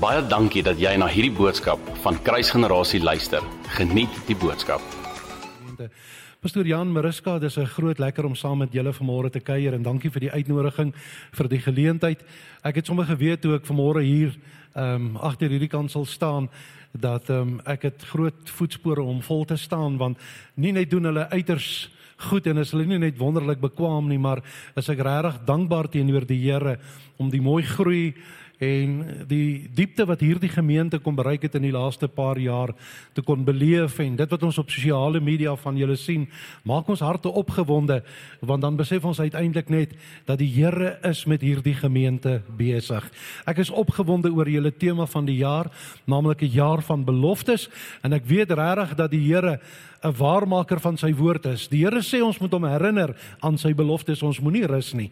Baie dankie dat jy na hierdie boodskap van Kruisgenerasie luister. Geniet die boodskap. Pastoor Jan Mariska, dis 'n groot lekker om saam met julle vanmôre te kuier en dankie vir die uitnodiging vir die geleentheid. Ek het sommer geweet toe ek vanmôre hier ehm um, agter hierdie kant sal staan dat ehm um, ek het groot voetspore om vol te staan want nie net doen hulle uiters goed en is hulle nie net wonderlik bekwam nie, maar is ek regtig dankbaar teenoor die Here om die mooi groei en die diepte wat hierdie gemeente kon bereik het in die laaste paar jaar te kon beleef en dit wat ons op sosiale media van julle sien maak ons harte opgewonde want dan besef ons uiteindelik net dat die Here is met hierdie gemeente besig. Ek is opgewonde oor julle tema van die jaar, naamlik 'n jaar van beloftes en ek weet regtig dat die Here 'n waarmaker van sy woord is. Die Here sê ons moet hom herinner aan sy beloftes, ons moenie rus nie.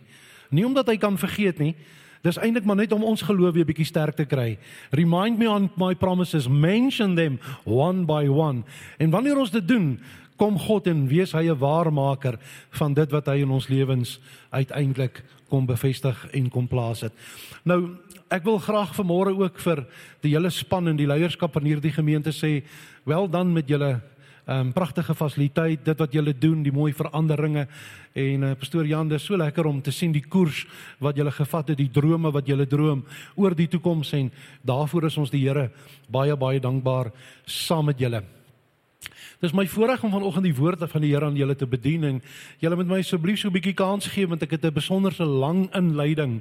Nie omdat hy kan vergeet nie, Dis eintlik maar net om ons geloof weer bietjie sterk te kry. Remind me on my promises, mention them one by one. En wanneer ons dit doen, kom God en wees hy 'n waarmaker van dit wat hy in ons lewens uiteindelik kom bevestig en kom plaas het. Nou, ek wil graag vanmôre ook vir die hele span en die leierskap van hierdie gemeente sê, wel dan met julle Um, pragtige fasiliteit, dit wat julle doen, die mooi veranderinge en uh, pastoor Jan, dis so lekker om te sien die koers wat julle gevat het, die drome wat julle droom oor die toekoms en daarvoor is ons die Here baie baie dankbaar saam met julle. Dis my voorreg om vanoggend die woorde van die Here aan julle te bedien en julle moet my asseblief so 'n bietjie kans gee want ek het 'n besonderse lang inleiding.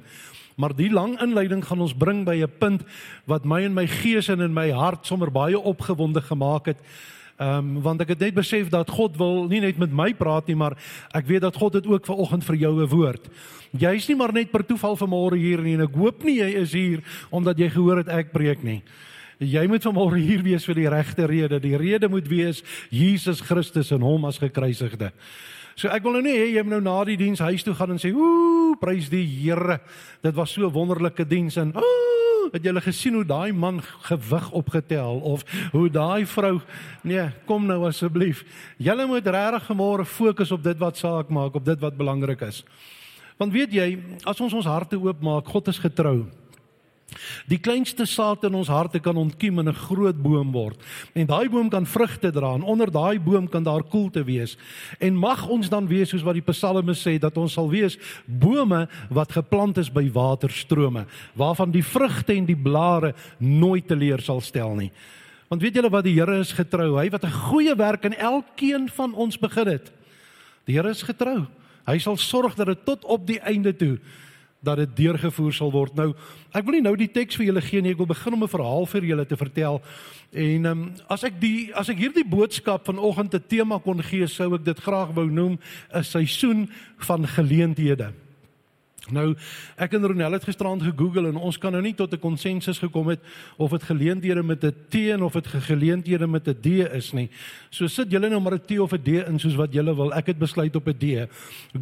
Maar die lang inleiding gaan ons bring by 'n punt wat my en my gees en in my hart sommer baie opgewonde gemaak het. Ehm um, want ek het net besef dat God wil nie net met my praat nie, maar ek weet dat God dit ook vanoggend vir jou 'n woord. Jy's nie maar net per toeval vanmôre hier nie en ek hoop nie jy is hier omdat jy gehoor het ek preek nie. Jy moet vanmôre hier wees vir die regte rede. Die rede moet wees Jesus Christus en hom as gekruisigde. So ek wil nou nie hê jy moet nou na die diens huis toe gaan en sê, "Ooh, prys die Here. Dit was so 'n wonderlike diens en ooh, het julle gesien hoe daai man gewig opgetel of hoe daai vrou nee, kom nou asseblief. Julle moet regtig môre fokus op dit wat saak maak, op dit wat belangrik is. Want weet jy, as ons ons harte oopmaak, God is getrou. Die kleinste saad in ons harte kan ontkiem en 'n groot boom word. En daai boom kan vrugte dra en onder daai boom kan daar koelte wees. En mag ons dan wees soos wat die psalme sê dat ons sal wees bome wat geplant is by waterstrome waarvan die vrugte en die blare nooit teleur sal stel nie. Want weet julle wat die Here is getrou, hy wat 'n goeie werk in elkeen van ons begin het. Die Here is getrou. Hy sal sorg dat dit tot op die einde toe dat dit deurgevoer sal word. Nou, ek wil nie nou die teks vir julle gee nie, ek wil begin om 'n verhaal vir julle te vertel. En ehm um, as ek die as ek hierdie boodskap vanoggend 'n tema kon gee, sou ek dit graag wou noem 'n seisoen van geleenthede. Nou ek en Ronel het gisterand gegoogel en ons kan nou nie tot 'n konsensus gekom het of dit geleenthede met 'n T en of dit geleenthede met 'n D is nie. So sit julle nou maar 'n T of 'n D in soos wat julle wil. Ek het besluit op 'n D.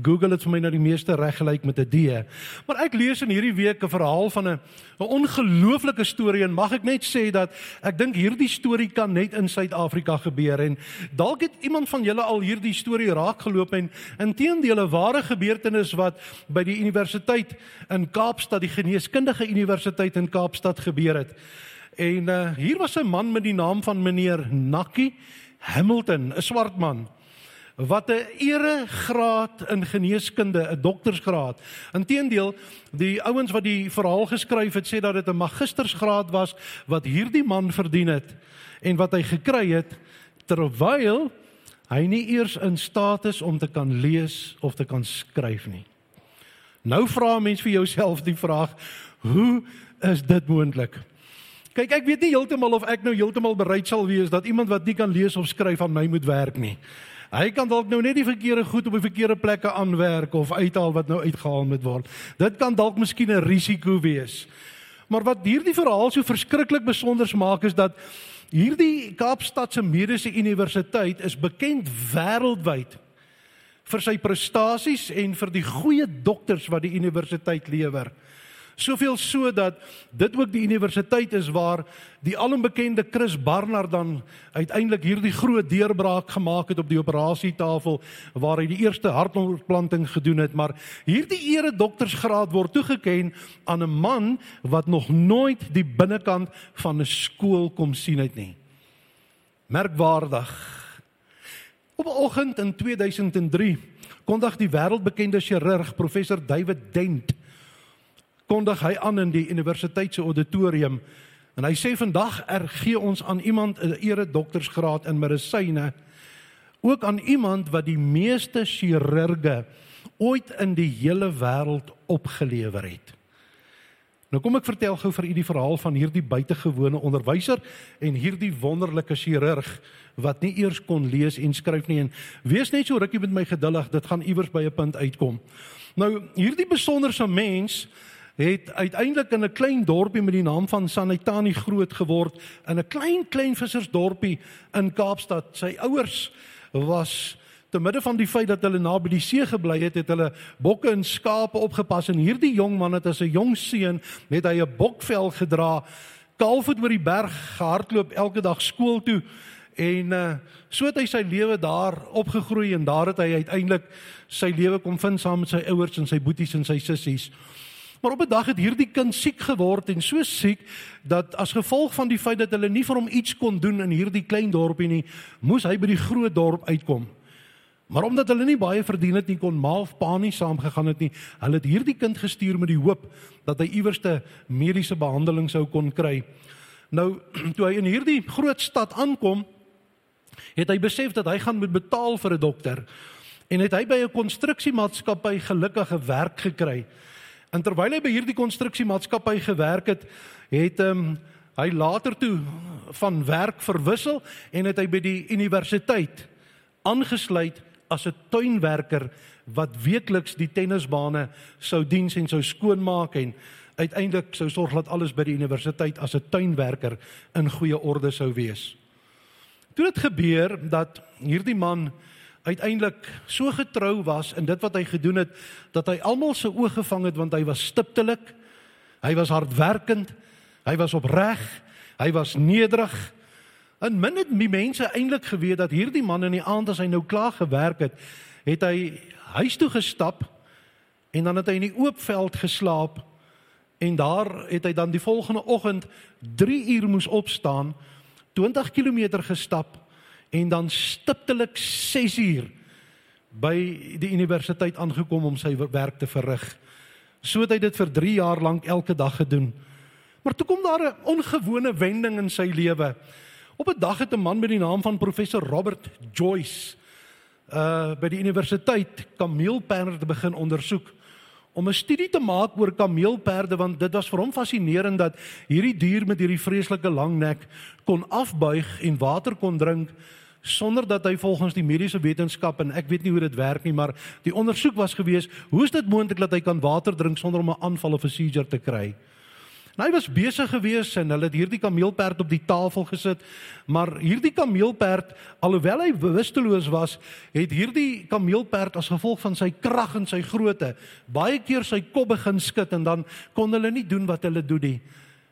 Google het vir my nou die meeste reg gelyk met 'n D. Maar ek lees in hierdie week 'n verhaal van 'n 'n ongelooflike storie en mag ek net sê dat ek dink hierdie storie kan net in Suid-Afrika gebeur en dalk het iemand van julle al hierdie storie raakgeloop en inteendeel 'n ware gebeurtenis wat by die universiteit Universiteit in Kaapstad, die Geneeskundige Universiteit in Kaapstad gebeur het. En uh, hier was 'n man met die naam van meneer Nakkie Hamilton, 'n swart man wat 'n eregraad in geneeskunde, 'n doktorsgraad. Inteendeel, die ouens wat die verhaal geskryf het, sê dat dit 'n magistersgraad was wat hierdie man verdien het en wat hy gekry het terwyl hy nie eers in staat is om te kan lees of te kan skryf nie. Nou vra 'n mens vir jouself die vraag: Hoe is dit moontlik? Kyk, ek weet nie heeltemal of ek nou heeltemal bereid sal wees dat iemand wat nie kan lees of skryf aan my moet werk nie. Hy kan dalk nou net die verkeerde goed op die verkeerde plekke aanwerk of uithaal wat nou uitgehaal moet word. Dit kan dalk miskien 'n risiko wees. Maar wat hierdie verhaal so verskriklik besonder maak is dat hierdie Kaapstadse Mediese Universiteit is bekend wêreldwyd vir sy prestasies en vir die goeie dokters wat die universiteit lewer. Soveel so dat dit ook die universiteit is waar die alombekende Chris Barnard dan uiteindelik hierdie groot deurbraak gemaak het op die operasietafel waar hy die eerste hartoortplanting gedoen het, maar hierdie ere doktorsgraad word toegekend aan 'n man wat nog nooit die binnekant van 'n skool kom sien het nie. Merkwaardig. Op 'n oggend in 2003 kondig die wêreldbekende chirurg professor David Dent kondig hy aan in die universiteit se auditorium en hy sê vandag ergee ons aan iemand 'n ere doktorsgraad in medisyne ook aan iemand wat die meeste chirurge ooit in die hele wêreld opgelewer het. Nou kom ek vertel gou vir u die verhaal van hierdie buitengewone onderwyser en hierdie wonderlike chirurg wat nie eers kon lees en skryf nie en wees net so rukkie met my geduldig, dit gaan iewers by 'n punt uitkom. Nou hierdie besonderse mens het uiteindelik in 'n klein dorpie met die naam van Sanitani groot geword in 'n klein klein vissersdorpie in Kaapstad. Sy ouers was te midde van die feit dat hulle naby die see gebly het, het hulle bokke en skape opgepas en hierdie jong man het as 'n jong seun met hy 'n bokvel gedra, kaalvoet oor die berg gehardloop elke dag skool toe en uh, so het hy sy lewe daar opgegroei en daar het hy uiteindelik sy lewe kom vind saam met sy ouers en sy boeties en sy sissies. Maar op 'n dag het hierdie kind siek geword en so siek dat as gevolg van die feit dat hulle nie vir hom iets kon doen in hierdie klein dorpie nie, moes hy by die groot dorp uitkom. Maar omdat hulle nie baie verdien het nie, kon ma of pa nie saamgegaan het nie. Hulle het hierdie kind gestuur met die hoop dat hy iewerste mediese behandeling sou kon kry. Nou, toe hy in hierdie groot stad aankom, het hy besef dat hy gaan moet betaal vir 'n dokter en het hy by 'n konstruksiemaatskappy gelukkige werk gekry. En terwyl hy by hierdie konstruksiemaatskappy gewerk het, het um, hy later toe van werk verwissel en het hy by die universiteit aangesluit as 'n tuinwerker wat weekliks die tennisbane sou diens en sou skoonmaak en uiteindelik sou sorg dat alles by die universiteit as 'n tuinwerker in goeie orde sou wees. Toe dit gebeur dat hierdie man uiteindelik so getrou was in dit wat hy gedoen het dat hy almal se oë gevang het want hy was stiptelik. Hy was hardwerkend. Hy was opreg. Hy was nederig. En min het die mense eintlik geweet dat hierdie man in die aand as hy nou klaar gewerk het, het hy huis toe gestap en dan het hy in die oop veld geslaap en daar het hy dan die volgende oggend 3 uur moes opstaan, 20 km gestap en dan stiptelik 6 uur by die universiteit aangekom om sy werk te verrig. So het hy dit vir 3 jaar lank elke dag gedoen. Maar toe kom daar 'n ongewone wending in sy lewe. Op 'n dag het 'n man met die naam van professor Robert Joyce uh by die universiteit kameelperde begin ondersoek om 'n studie te maak oor kameelperde want dit was vir hom fascinerend dat hierdie dier met hierdie vreeslike lang nek kon afbuig en water kon drink sonder dat hy volgens die mediese wetenskap en ek weet nie hoe dit werk nie, maar die ondersoek was gewees, hoe is dit moontlik dat hy kan water drink sonder om 'n aanval of 'n seizure te kry? En hy was besig gewees en hulle het hierdie kameelperd op die tafel gesit, maar hierdie kameelperd, alhoewel hy bewusteloos was, het hierdie kameelperd as gevolg van sy krag en sy grootte baie keer sy kop begin skud en dan kon hulle nie doen wat hulle doen nie.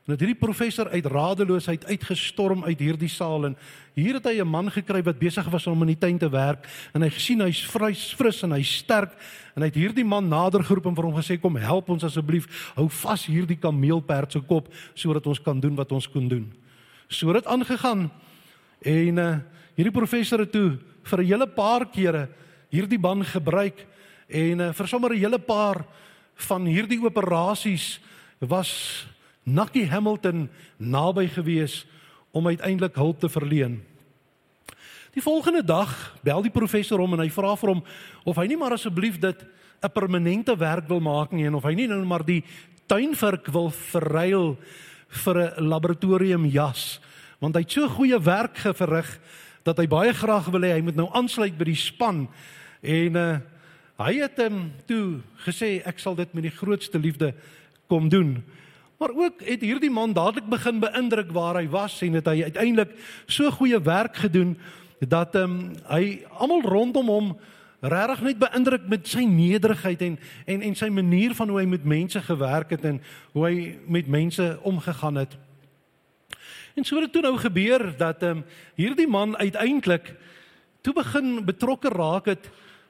En het hierdie professor uit radeloosheid uitgestorm uit hierdie saal en hier het hy 'n man gekry wat besig was om in die tuin te werk en hy gesien hy's vry fris en hy's sterk en hy het hierdie man nader geroep en vir hom gesê kom help ons asseblief hou vas hierdie kameelperd se kop sodat ons kan doen wat ons kon doen. So het dit aangegaan en uh, hierdie professor het toe vir 'n hele paar kere hierdie man gebruik en uh, vir sommer 'n hele paar van hierdie operasies was Nakkie Hamilton naby gewees om uiteindelik hulp te verleen. Die volgende dag bel die professor hom en hy vra vir hom of hy nie maar asseblief dit 'n permanente werk wil maak nie en of hy nie nou maar die tuinvark wil verruil vir 'n laboratorium jas want hy het so goeie werk geverrig dat hy baie graag wil hê hy moet nou aansluit by die span en uh, hy het hom toe gesê ek sal dit met die grootste liefde kom doen. Maar ook het hierdie man dadelik begin beïndruk waar hy was en het hy uiteindelik so goeie werk gedoen dat ehm um, hy almal rondom hom regtig net beïndruk met sy nederigheid en en en sy manier van hoe hy met mense gewerk het en hoe hy met mense omgegaan het. En so het dit toe nou gebeur dat ehm um, hierdie man uiteindelik toe begin betrokke raak het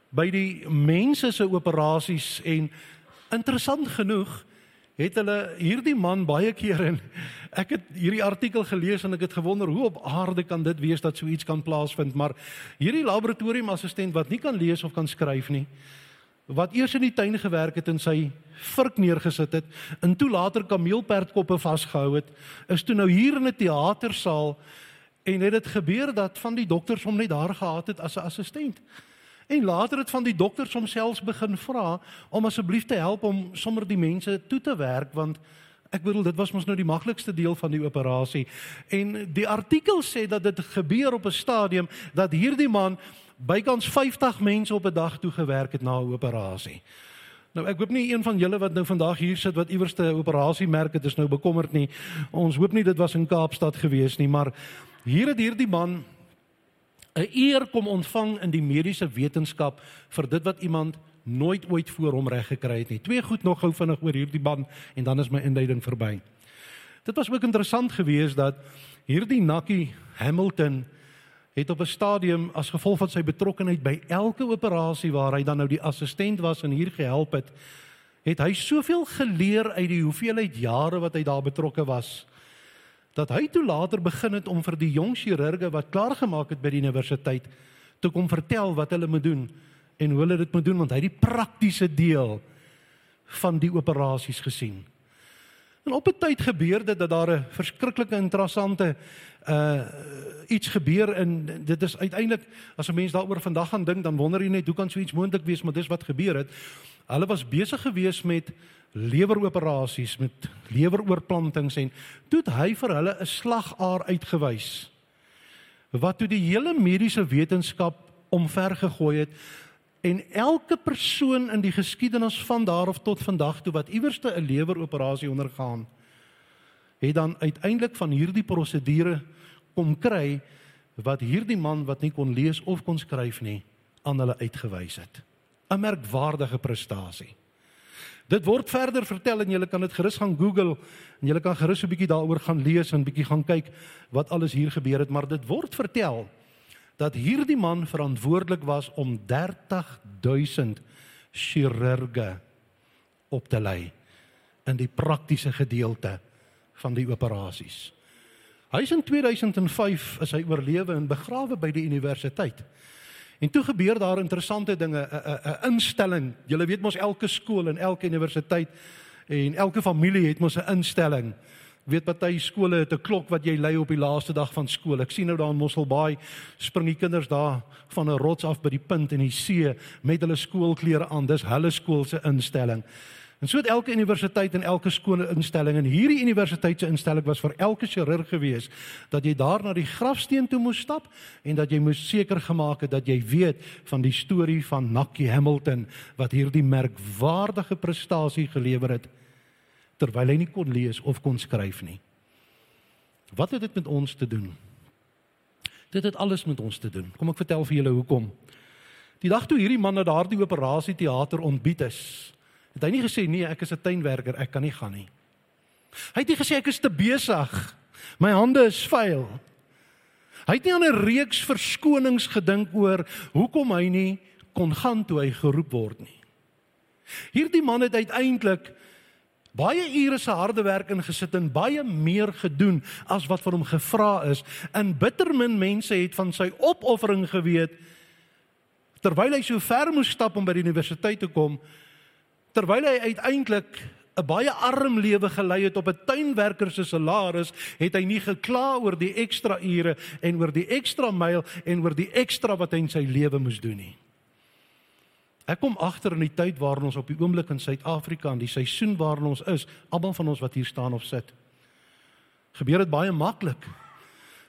by die mense se operasies en interessant genoeg het hulle hierdie man baie keer en ek het hierdie artikel gelees en ek het gewonder hoe op aarde kan dit wees dat so iets kan plaasvind? Maar hierdie laboratoriumassistent wat nie kan lees of kan skryf nie wat eers in die tuin gewerk het en sy vurk neergesit het en toe later kameelperdkoppe vasgehou het is toe nou hier in 'n teatersaal en het dit gebeur dat van die dokters hom net daar gehad het as 'n assistent En later het van die dokters homself begin vra om asseblief te help om sommer die mense toe te werk want ek bedoel dit was mos nou die maklikste deel van die operasie. En die artikel sê dat dit gebeur op 'n stadium dat hierdie man bykans 50 mense op 'n dag toe gewerk het na 'n operasie. Nou ek hoop nie een van julle wat nou vandag hier sit wat iewers 'n operasie merk het is nou bekommerd nie. Ons hoop nie dit was in Kaapstad gewees nie, maar hier het hierdie man 'n eer kom ontvang in die mediese wetenskap vir dit wat iemand nooit ooit voor hom reg gekry het nie. Twee goed nog gou vinnig oor hierdie man en dan is my inleiding verby. Dit was ook interessant geweest dat hierdie Nakkie Hamilton het op 'n stadium as gevolg van sy betrokkeheid by elke operasie waar hy dan nou die assistent was en hier gehelp het, het hy soveel geleer uit die hoeveelheid jare wat hy daar betrokke was dat hy toe later begin het om vir die jong chirurge wat klaar gemaak het by die universiteit te kom vertel wat hulle moet doen en hoe hulle dit moet doen want hy het die praktiese deel van die operasies gesien. En op 'n tyd gebeur dit dat daar 'n verskriklike interessante uh iets gebeur en dit is uiteindelik as 'n mens daaroor vandag gaan dink dan wonder jy net hoe kan so iets moontlik wees maar dis wat gebeur het. Hulle was besig gewees met leweroperasies met leweroorplantings en toe het hy vir hulle 'n slagaar uitgewys wat toe die hele mediese wetenskap omver gegooi het en elke persoon in die geskiedenis van daar of tot vandag toe wat iewerste 'n leweroperasie ondergaan het dan uiteindelik van hierdie prosedure kom kry wat hierdie man wat nie kon lees of kon skryf nie aan hulle uitgewys het. 'n merkwaardige prestasie. Dit word verder vertel en julle kan dit gerus gaan Google en julle kan gerus 'n bietjie daaroor gaan lees en bietjie gaan kyk wat alles hier gebeur het, maar dit word vertel dat hierdie man verantwoordelik was om 30000 chirurge op te lei in die praktiese gedeelte van die operasies. Hy is in 2005 is hy oorlewe en begrawe by die universiteit. En toe gebeur daar interessante dinge, 'n 'n instelling. Jy weet mos elke skool en elke universiteit en elke familie het mos 'n instelling. Weet party skole het 'n klok wat jy lei op die laaste dag van skool. Ek sien nou daar in Mosselbaai spring die kinders daar van 'n rots af by die punt in die see met hulle skoolklere aan. Dis hulle skool se instelling. En so het elke universiteit en elke skole instelling en hierdie universiteit se instelling was vir elke chirurg gewees dat jy daar na die grafsteen toe moes stap en dat jy moes seker gemaak het dat jy weet van die storie van Nakkie Hamilton wat hierdie merkwaardige prestasie gelewer het terwyl hy nie kon lees of kon skryf nie. Wat het dit met ons te doen? Dit het alles met ons te doen. Kom ek vertel vir julle hoekom. Die dag toe hierdie man na daardie operasie teater ontbied is, Het hy nie gesê nee, ek is 'n tuinwerker, ek kan nie gaan nie. Hy het nie gesê ek is te besig. My hande is vuil. Hy het nie aan 'n reeks verskonings gedink oor hoekom hy nie kon gaan toe hy geroep word nie. Hierdie man het uiteindelik baie ure se harde werk ingesit en baie meer gedoen as wat vir hom gevra is. In bittermin mense het van sy opoffering geweet terwyl hy so ver moes stap om by die universiteit te kom terwyl hy uiteindelik 'n baie arm lewe gelei het op 'n tuinwerker se salaris, het hy nie gekla oor die ekstra ure en oor die ekstra myl en oor die ekstra wat hy in sy lewe moes doen nie. Ek kom agter in die tyd waarin ons op die oomblik in Suid-Afrika en die seisoen waarin ons is, almal van ons wat hier staan of sit, gebeur dit baie maklik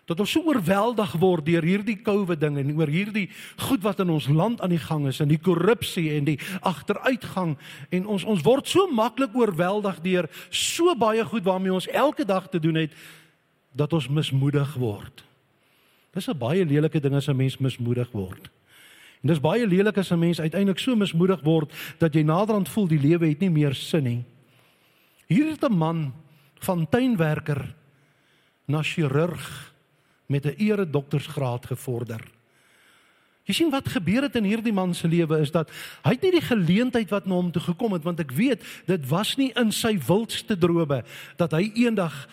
dat ons so oorweldig word deur hierdie COVID ding en oor hierdie goed wat in ons land aan die gang is en die korrupsie en die agteruitgang en ons ons word so maklik oorweldig deur so baie goed waarmee ons elke dag te doen het dat ons mismoedig word. Dis 'n baie lelike ding as 'n mens mismoedig word. En dis baie lelik as 'n mens uiteindelik so mismoedig word dat jy naderhand voel die lewe het nie meer sin nie. Hier is 'n man van tuinwerker na chirurg met 'n ere doktorsgraad gevorder. Jy sien wat gebeur het in hierdie man se lewe is dat hy het nie die geleentheid wat na hom toe gekom het want ek weet dit was nie in sy wildste drome dat hy eendag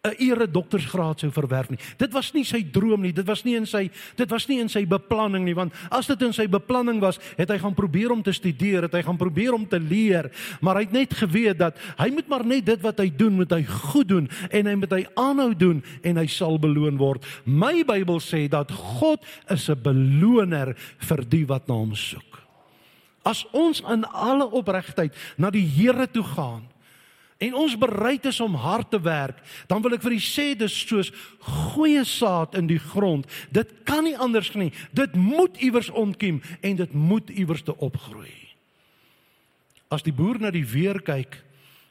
'n ere doktorsgraad sou verwerf nie. Dit was nie sy droom nie. Dit was nie in sy dit was nie in sy beplanning nie want as dit in sy beplanning was, het hy gaan probeer om te studeer, het hy gaan probeer om te leer, maar hy het net geweet dat hy moet maar net dit wat hy doen, moet hy goed doen en hy moet hy aanhou doen en hy sal beloon word. My Bybel sê dat God is 'n beloner vir die wat na hom soek. As ons in alle opregtheid na die Here toe gaan, en ons bereid is om hard te werk, dan wil ek vir u sê dis soos goeie saad in die grond. Dit kan nie anders nie. Dit moet iewers ontkiem en dit moet iewers te opgroei. As die boer na die weer kyk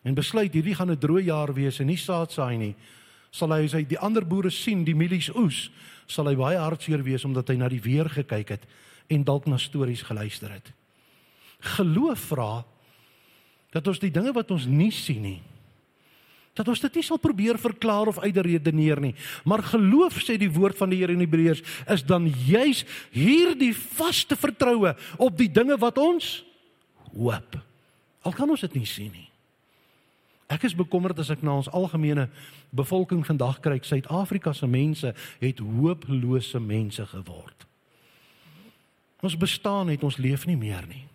en besluit hierdie gaan 'n droë jaar wees en nie saad saai nie, sal hy as hy die ander boere sien die mielies oes, sal hy baie hartseer wees omdat hy na die weer gekyk het en dalk na stories geluister het. Geloof vra dat ons die dinge wat ons nie sien nie dat ons dit nie sal probeer verklaar of uitredeneer nie. Maar geloof sê die woord van die Here in Hebreërs is dan juis hierdie vaste vertroue op die dinge wat ons hoop. Al kan ons dit nie sien nie. Ek is bekommerd as ek na ons algemene bevolking vandag kyk Suid-Afrika se mense het hooplose mense geword. Ons bestaan het ons leef nie meer nie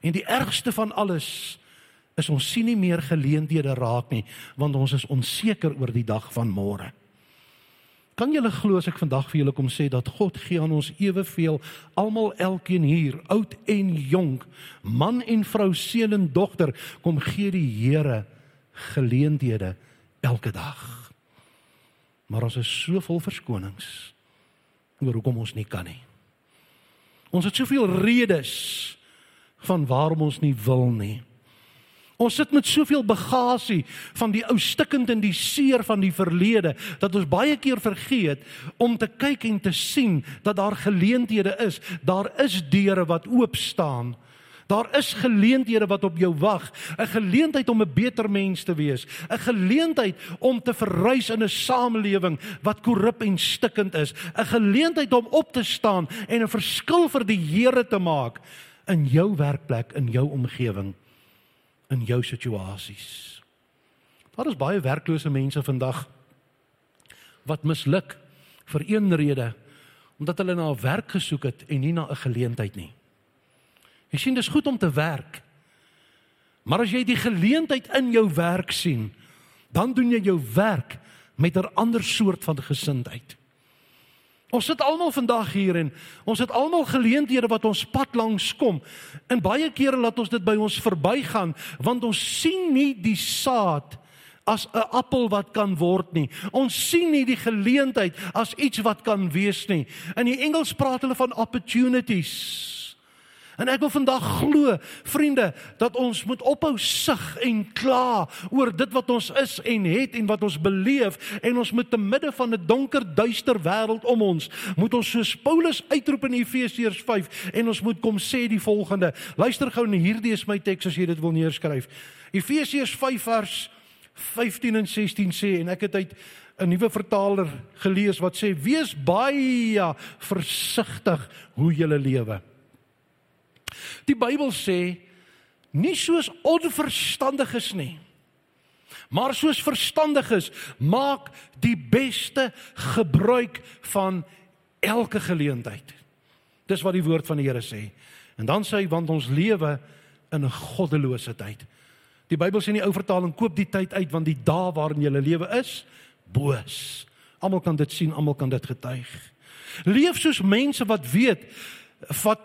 En die ergste van alles is ons sien nie meer geleenthede raak nie, want ons is onseker oor die dag van môre. Kan julle glo as ek vandag vir julle kom sê dat God gee aan ons eweveel, almal elkeen hier, oud en jonk, man en vrou, seun en dogter, kom gee die Here geleenthede elke dag. Maar ons is so vol verskonings oor hoekom ons nie kan nie. Ons het soveel redes van waarom ons nie wil nie. Ons sit met soveel bagasie van die ou stikkend en die seer van die verlede dat ons baie keer vergeet om te kyk en te sien dat daar geleenthede is. Daar is deure wat oop staan. Daar is geleenthede wat op jou wag, 'n geleentheid om 'n beter mens te wees, 'n geleentheid om te verrys in 'n samelewing wat korrup en stikkend is, 'n geleentheid om op te staan en 'n verskil vir die Here te maak in jou werkplek, in jou omgewing, in jou situasies. Daar is baie werklose mense vandag wat misluk vir een rede omdat hulle na 'n werk gesoek het en nie na 'n geleentheid nie. Jy sien dis goed om te werk. Maar as jy die geleentheid in jou werk sien, dan doen jy jou werk met 'n ander soort van gesindheid. Ons sit almal vandag hier en ons het almal geleenthede wat ons pad langs kom. En baie kere laat ons dit by ons verbygaan want ons sien nie die saad as 'n appel wat kan word nie. Ons sien nie die geleentheid as iets wat kan wees nie. In die Engels praat hulle van opportunities. En ek wil vandag glo, vriende, dat ons moet ophou sug en kla oor dit wat ons is en het en wat ons beleef en ons moet te midde van 'n donker, duister wêreld om ons, moet ons soos Paulus uitroep in Efesiërs 5 en ons moet kom sê die volgende. Luister gou na hierdie is my teks as jy dit wil neerskryf. Efesiërs 5 vers 15 en 16 sê en ek het uit 'n nuwe vertaler gelees wat sê wees baie versigtig hoe jy lewe. Die Bybel sê nie soos onverstandiges nie. Maar soos verstandiges maak die beste gebruik van elke geleentheid. Dis wat die woord van die Here sê. En dan sê hy want ons lewe in 'n goddelose tyd. Die Bybel sê in die ou vertaling koop die tyd uit want die dae waarin jy lewe is boos. Almal kan dit sien, almal kan dit getuig. Leef soos mense wat weet wat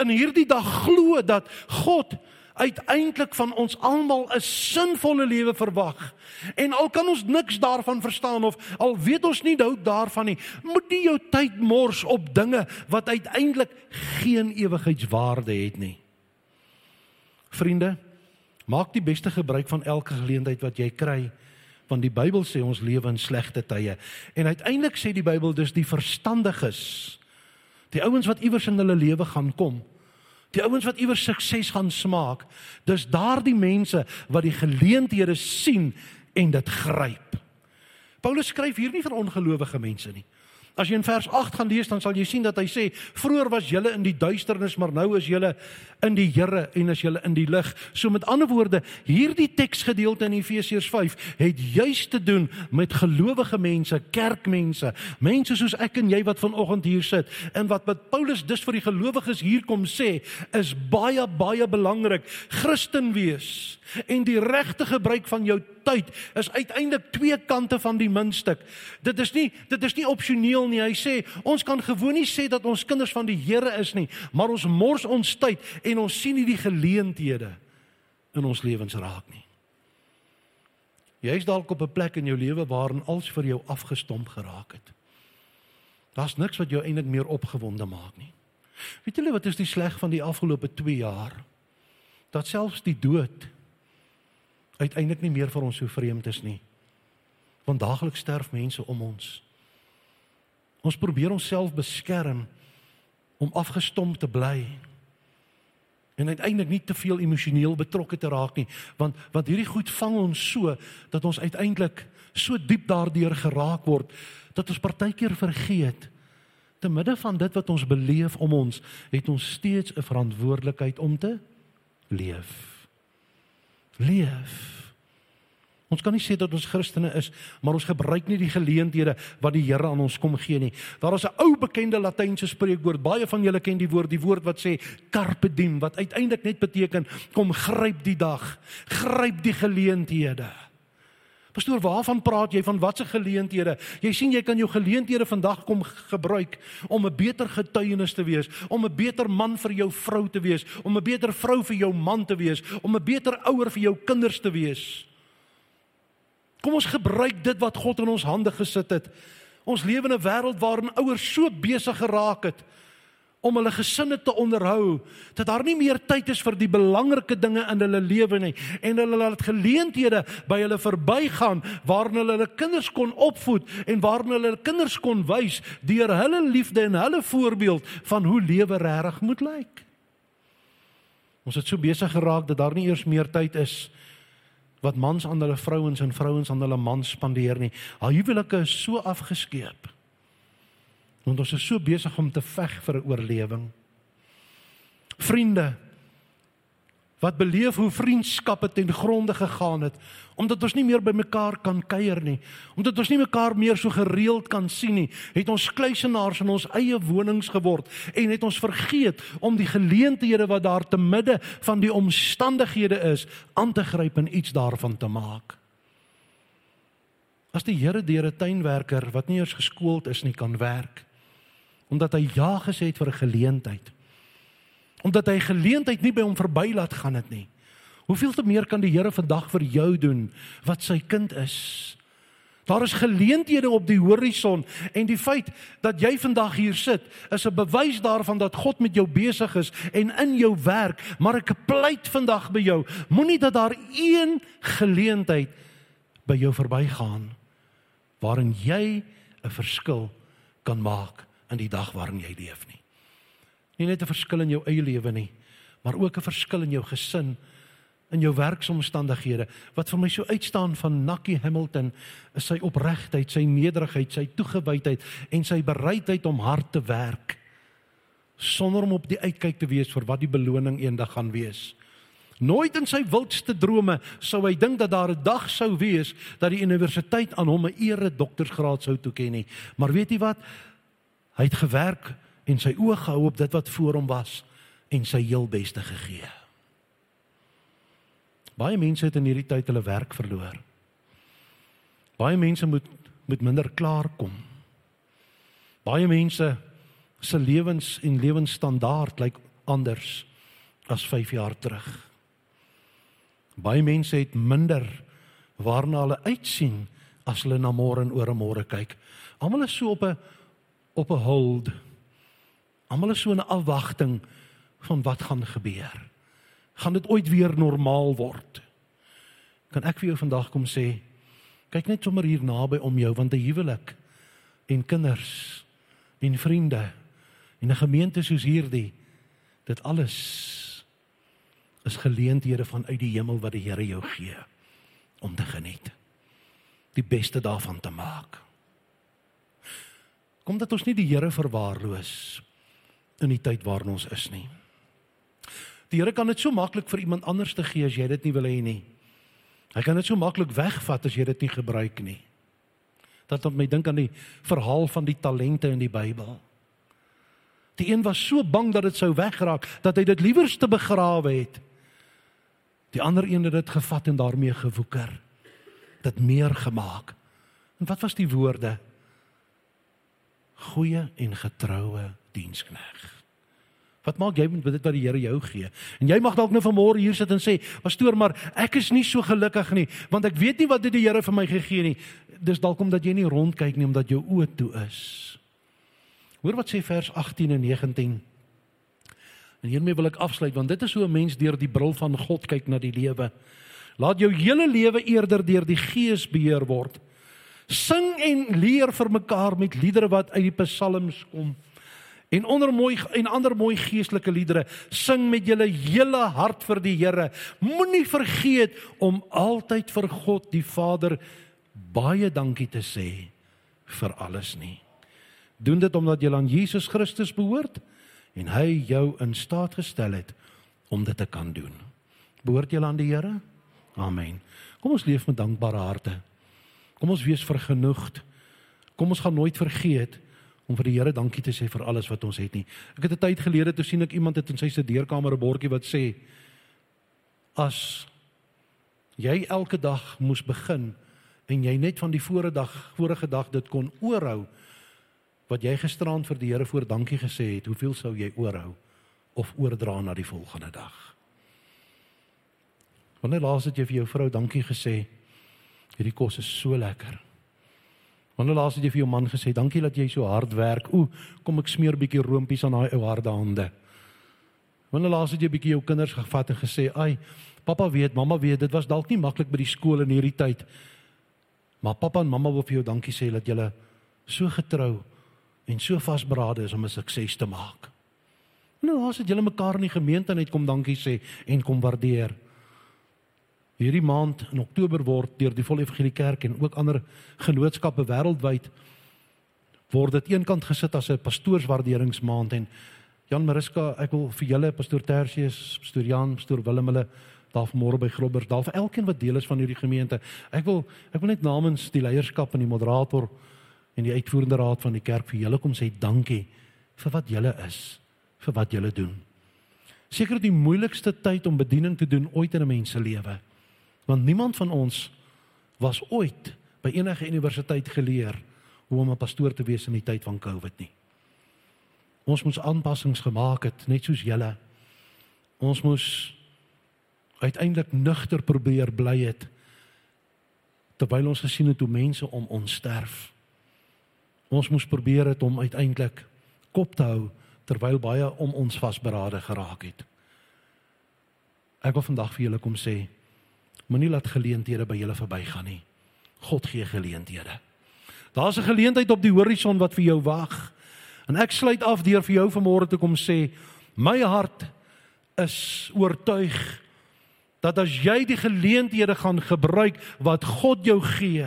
in hierdie dag glo dat God uiteindelik van ons almal 'n sinvolle lewe verwag. En al kan ons niks daarvan verstaan of al weet ons nie nou daarvan nie, moet nie jou tyd mors op dinge wat uiteindelik geen ewigheidswaarde het nie. Vriende, maak die beste gebruik van elke geleentheid wat jy kry want die Bybel sê ons lewe in slegte tye en uiteindelik sê die Bybel dus die verstandiges Die ouens wat iewers in hulle lewe gaan kom. Die ouens wat iewers sukses gaan smaak. Dis daardie mense wat die geleenthede sien en dit gryp. Paulus skryf hier nie vir ongelowige mense nie. As jy in vers 8 gaan lees, dan sal jy sien dat hy sê: "Vroer was julle in die duisternis, maar nou is julle in die Here en is julle in die lig." So met ander woorde, hierdie teksgedeelte in Efesiërs 5 het juis te doen met gelowige mense, kerkmense, mense soos ek en jy wat vanoggend hier sit. En wat wat Paulus dus vir die gelowiges hier kom sê, is baie baie belangrik. Christen wees en die regte gebruik van jou tyd is uiteindelik twee kante van die muntstuk. Dit is nie dit is nie opsioneel nie. Hy sê ons kan gewoon nie sê dat ons kinders van die Here is nie, maar ons mors ons tyd en ons sien nie die geleenthede in ons lewens raak nie. Jy is dalk op 'n plek in jou lewe waarin alles vir jou afgestomp geraak het. Daar's niks wat jou eintlik meer opgewonde maak nie. Weet julle wat is die sleg van die afgelope 2 jaar? Dat selfs die dood uiteindelik nie meer vir ons so vreemd is nie. Want daagliks sterf mense om ons. Ons probeer onsself beskerm om afgestomp te bly en uiteindelik nie te veel emosioneel betrokke te raak nie want want hierdie goed vang ons so dat ons uiteindelik so diep daardeur geraak word dat ons partykeer vergeet te midde van dit wat ons beleef om ons het ons steeds 'n verantwoordelikheid om te leef leef Ons kan nie sê dat ons Christene is, maar ons gebruik nie die geleenthede wat die Here aan ons kom gee nie. Daar is 'n ou bekende Latynse spreekwoord, baie van julle ken die woord, die woord wat sê carpe diem, wat uiteindelik net beteken kom gryp die dag, gryp die geleenthede. Pastoor, waarvan praat jy van watse geleenthede? Jy sien jy kan jou geleenthede vandag kom gebruik om 'n beter getuienis te wees, om 'n beter man vir jou vrou te wees, om 'n beter vrou vir jou man te wees, om 'n beter ouer vir jou kinders te wees. Kom ons gebruik dit wat God in ons hande gesit het. Ons lewe in 'n wêreld waarin ouers so besig geraak het om hulle gesinne te onderhou dat daar nie meer tyd is vir die belangrike dinge in hulle lewe nie en hulle laat geleenthede by hulle verbygaan waarin hulle hulle kinders kon opvoed en waarin hulle hulle kinders kon wys deur hulle liefde en hulle voorbeeld van hoe lewe regtig moet lyk. Ons het so besig geraak dat daar nie eers meer tyd is wat mans aan hulle vrouens en vrouens aan hulle mans spandeer nie. Al huwelike is so afgeskeep. Want ons is so besig om te veg vir oorlewing. Vriende, wat beleef hoe vriendskappe ten gronde gegaan het omdat ons nie meer by mekaar kan kuier nie omdat ons nie mekaar meer so gereeld kan sien nie het ons kluisenaars in ons eie wonings geword en het ons vergeet om die geleenthede wat daar te midde van die omstandighede is aan te gryp en iets daarvan te maak as die Here deur 'n tuinwerker wat nie eers geskoold is nie kan werk omdat hy ja gesê het vir 'n geleentheid omdat hy geleentheid nie by hom verby laat gaan dit nie. Hoeveel te meer kan die Here vandag vir jou doen wat sy kind is? Daar is geleenthede op die horison en die feit dat jy vandag hier sit is 'n bewys daarvan dat God met jou besig is en in jou werk, maar ek pleit vandag by jou, moenie dat daar een geleentheid by jou verbygaan waarin jy 'n verskil kan maak in die dag waarin jy leef nie nie net 'n verskil in jou eie lewe nie, maar ook 'n verskil in jou gesin, in jou werksomstandighede. Wat vir my so uitstaan van Nakkie Hamilton is sy opregtheid, sy nederigheid, sy toegewydheid en sy bereidheid om hard te werk sonder om op die uitkyk te wees vir wat die beloning eendag gaan wees. Nooit in sy wildste drome sou hy dink dat daar 'n dag sou wees dat die universiteit aan hom 'n ere doktorsgraad sou toeken nie. Maar weet jy wat? Hy het gewerk en sy oë gehou op dit wat voor hom was en sy heel beste gegee. Baie mense het in hierdie tyd hulle werk verloor. Baie mense moet met minder klaar kom. Baie mense se lewens en lewensstandaard lyk anders as 5 jaar terug. Baie mense het minder waarna hulle uitsien as hulle na môre en oor môre kyk. Almal is so op 'n op 'n hold Almal is so in afwagting van wat gaan gebeur. Gaan dit ooit weer normaal word? Kan ek vir jou vandag kom sê, kyk net sommer hier naby om jou want 'n huwelik en kinders en vriende En 'n gemeente soos hierdie, dit alles is geleenthede vanuit die hemel wat die Here jou gee om te geniet. Die beste daarvan te maak. Kom dat ons nie die Here verwaarloos in die tyd waarin ons is nie. Die Here kan dit so maklik vir iemand anders te gee as jy dit nie wil hê nie. Hy kan dit so maklik wegvat as jy dit nie gebruik nie. Dat op my dink aan die verhaal van die talente in die Bybel. Die een was so bang dat dit sou wegraak dat hy dit liewerste begrawe het. Die ander een het dit gevat en daarmee gewoeker. Dit meer gemaak. En wat was die woorde? Goeie en getroue dienskneg. Wat maak jy met dit wat die Here jou gee? En jy mag dalk nou vanmôre hier sit en sê, "Pastoor, maar ek is nie so gelukkig nie, want ek weet nie wat dit die Here vir my gegee nie." Dis dalk omdat jy nie rondkyk nie omdat jou oë toe is. Hoor wat sê vers 18 en 19. En hiermee wil ek afsluit want dit is hoe 'n mens deur die bril van God kyk na die lewe. Laat jou hele lewe eerder deur die Gees beheer word. Sing en leer vir mekaar met liedere wat uit die psalms kom. En onder mooi en ander mooi geestelike liedere sing met julle hele hart vir die Here. Moenie vergeet om altyd vir God die Vader baie dankie te sê vir alles nie. Doen dit omdat jy aan Jesus Christus behoort en hy jou in staat gestel het om dit te kan doen. Behoort jy aan die Here? Amen. Kom ons leef met dankbare harte kom ons wees vergenoegd kom ons gaan nooit vergeet om vir die Here dankie te sê vir alles wat ons het nie. Ek het 'n tyd gelede toe sien ek iemand het in sy studeerkamer 'n bordjie wat sê as jy elke dag moes begin en jy net van die vorige dag vorige dag dit kon oorhou wat jy gisteraan vir die Here voor dankie gesê het, hoeveel sou jy oorhou of oordra na die volgende dag? Wanneer laas het jy vir jou vrou dankie gesê? Hierdie kos is so lekker. Wanneer laas het jy vir jou man gesê, "Dankie dat jy so hard werk. Ooh, kom ek smeer 'n bietjie roompies aan daai ou harde hande." Wanneer laas het jy bietjie jou kinders gevat en gesê, "Ai, pappa weet, mamma weet, dit was dalk nie maklik by die skool in hierdie tyd, maar pappa en mamma wil vir jou dankie sê dat julle so getrou en so vasberade is om 'n sukses te maak." Nou, laas het julle mekaar in die gemeente net kom dankie sê en kom waardeer. Hierdie maand in Oktober word deur die Volle Evangelie Kerk en ook ander genootskappe wêreldwyd word dit eenkant gesit as 'n pastoorswaarderingsmaand en Jan Mariska, ek wil vir julle pastoor Tertius, pastoor Jan, pastoor Willem hulle daar vanmôre by Grobbers, daar vir elkeen wat deel is van hierdie gemeente. Ek wil ek wil net namens die leierskap en die moderator en die uitvoerende raad van die kerk vir julle kom sê dankie vir wat julle is, vir wat julle doen. Seker die moeilikste tyd om bediening te doen ooit in 'n mens se lewe. Want niemand van ons was ooit by enige universiteit geleer hoe om 'n pastoor te wees in die tyd van COVID nie. Ons moes aanpassings gemaak het, net soos julle. Ons moes uiteindelik nugter probeer bly het terwyl ons gesien het hoe mense om ons sterf. Ons moes probeer het om uiteindelik kop te hou terwyl baie om ons vasberade geraak het. Ek wil vandag vir julle kom sê Moenie laat geleenthede by julle verbygaan nie. God gee geleenthede. Daar's 'n geleentheid op die horison wat vir jou wag. En ek sluit af deur vir jou vanmôre te kom sê, my hart is oortuig dat as jy die geleenthede gaan gebruik wat God jou gee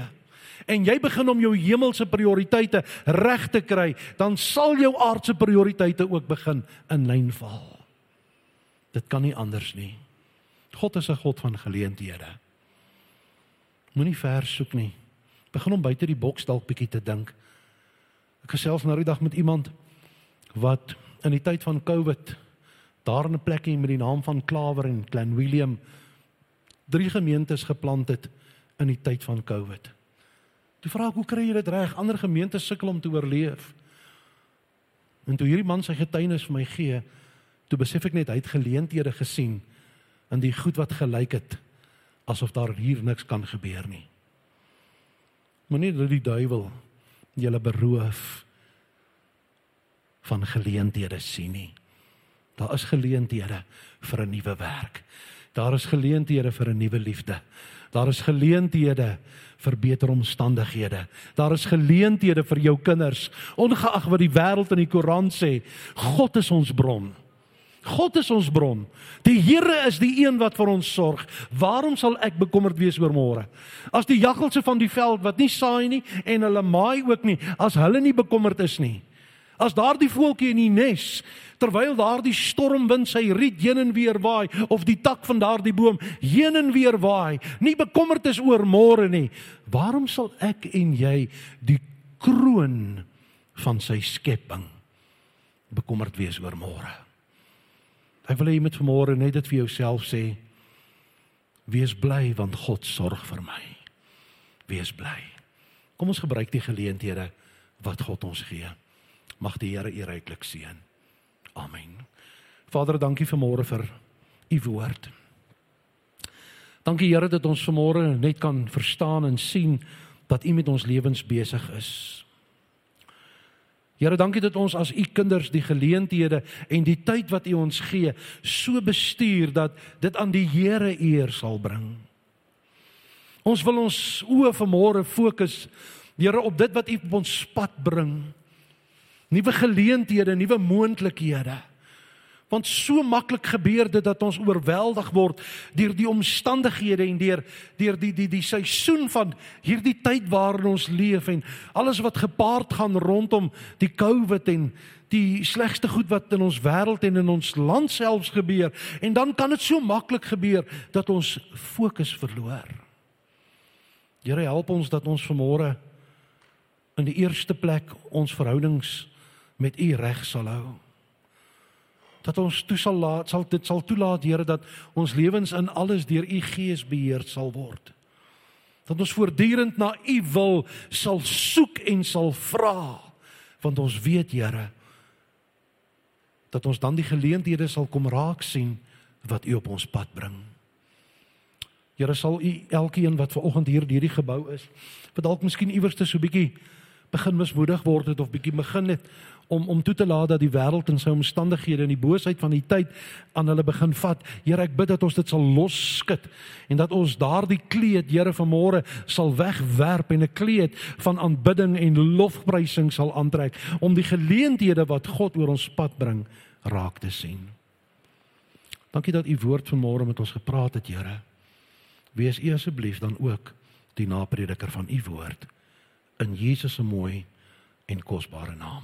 en jy begin om jou hemelse prioriteite reg te kry, dan sal jou aardse prioriteite ook begin in lyn val. Dit kan nie anders nie. God is 'n God van geleenthede. Moenie ver soek nie. Begin om buite die boks dalk bietjie te dink. Ek gesels nou die dag met iemand wat in die tyd van COVID daar 'n plekkie met die naam van Klawer en Clan William drie gemeentes geplant het in die tyd van COVID. Toe vra ek, "Hoe kry jy dit reg? Ander gemeentes sukkel om te oorleef." En toe hierdie man sy getuienis vir my gee, toe besef ek net hy het geleenthede gesien in die goed wat gelyk het asof daar hier niks kan gebeur nie. Moenie dat die duiwel julle beroof van geleenthede sien nie. Daar is geleenthede vir 'n nuwe werk. Daar is geleenthede vir 'n nuwe liefde. Daar is geleenthede vir beter omstandighede. Daar is geleenthede vir jou kinders, ongeag wat die wêreld in die koerant sê. God is ons bron. God is ons bron. Die Here is die een wat vir ons sorg. Waarom sal ek bekommerd wees oor môre? As die jaggelse van die veld wat nie saai nie en hulle maai ook nie, as hulle nie bekommerd is nie. As daardie voeltjie in die nes terwyl daardie stormwind sy riet heen en weer waai of die tak van daardie boom heen en weer waai, nie bekommerd is oor môre nie, waarom sal ek en jy die kroon van sy skepping bekommerd wees oor môre? Ek wil hê jy moet vanmôre net dit vir jouself sê. Wees bly want God sorg vir my. Wees bly. Kom ons gebruik die geleenthede wat God ons gee. Mag die Here u ryklik seën. Amen. Vader, dankie vir môre vir u woord. Dankie Here dat ons vanmôre net kan verstaan en sien dat u met ons lewens besig is. Here, dankie dat ons as u kinders die geleenthede en die tyd wat u ons gee, so bestuur dat dit aan die Here eer sal bring. Ons wil ons oë vanmôre fokus, Here, op dit wat u op ons pad bring nuwe geleenthede, nuwe moontlikhede. Want so maklik gebeur dit dat ons oorweldig word deur die omstandighede en deur deur die die die seisoen van hierdie tyd waarin ons leef en alles wat gepaard gaan rondom die COVID en die slegste goed wat in ons wêreld en in ons land selfs gebeur en dan kan dit so maklik gebeur dat ons fokus verloor. Here help ons dat ons vanmôre in die eerste plek ons verhoudings met u reg sal hou. Dat ons toe sal laat sal dit sal toelaat Here dat ons lewens in alles deur u gees beheer sal word. Dat ons voortdurend na u wil sal soek en sal vra want ons weet Here dat ons dan die geleenthede sal kom raak sien wat u op ons pad bring. Here sal u elkeen wat ver oggend hier hierdie gebou is, wat dalk miskien iewers te so bietjie begin mismoedig word het of bietjie begin het om om toe te laat dat die wêreld en sy omstandighede en die boosheid van die tyd aan hulle begin vat. Here, ek bid dat ons dit sal losskud en dat ons daardie kleed, Here, vanmôre sal wegwerp en 'n kleed van aanbidding en lofprysing sal aantrek om die geleenthede wat God oor ons pad bring raak te sien. Dankie dat u woord vanmôre met ons gepraat het, Here. Wees u asseblief dan ook die naprediker van u woord in Jesus se mooi en kosbare naam.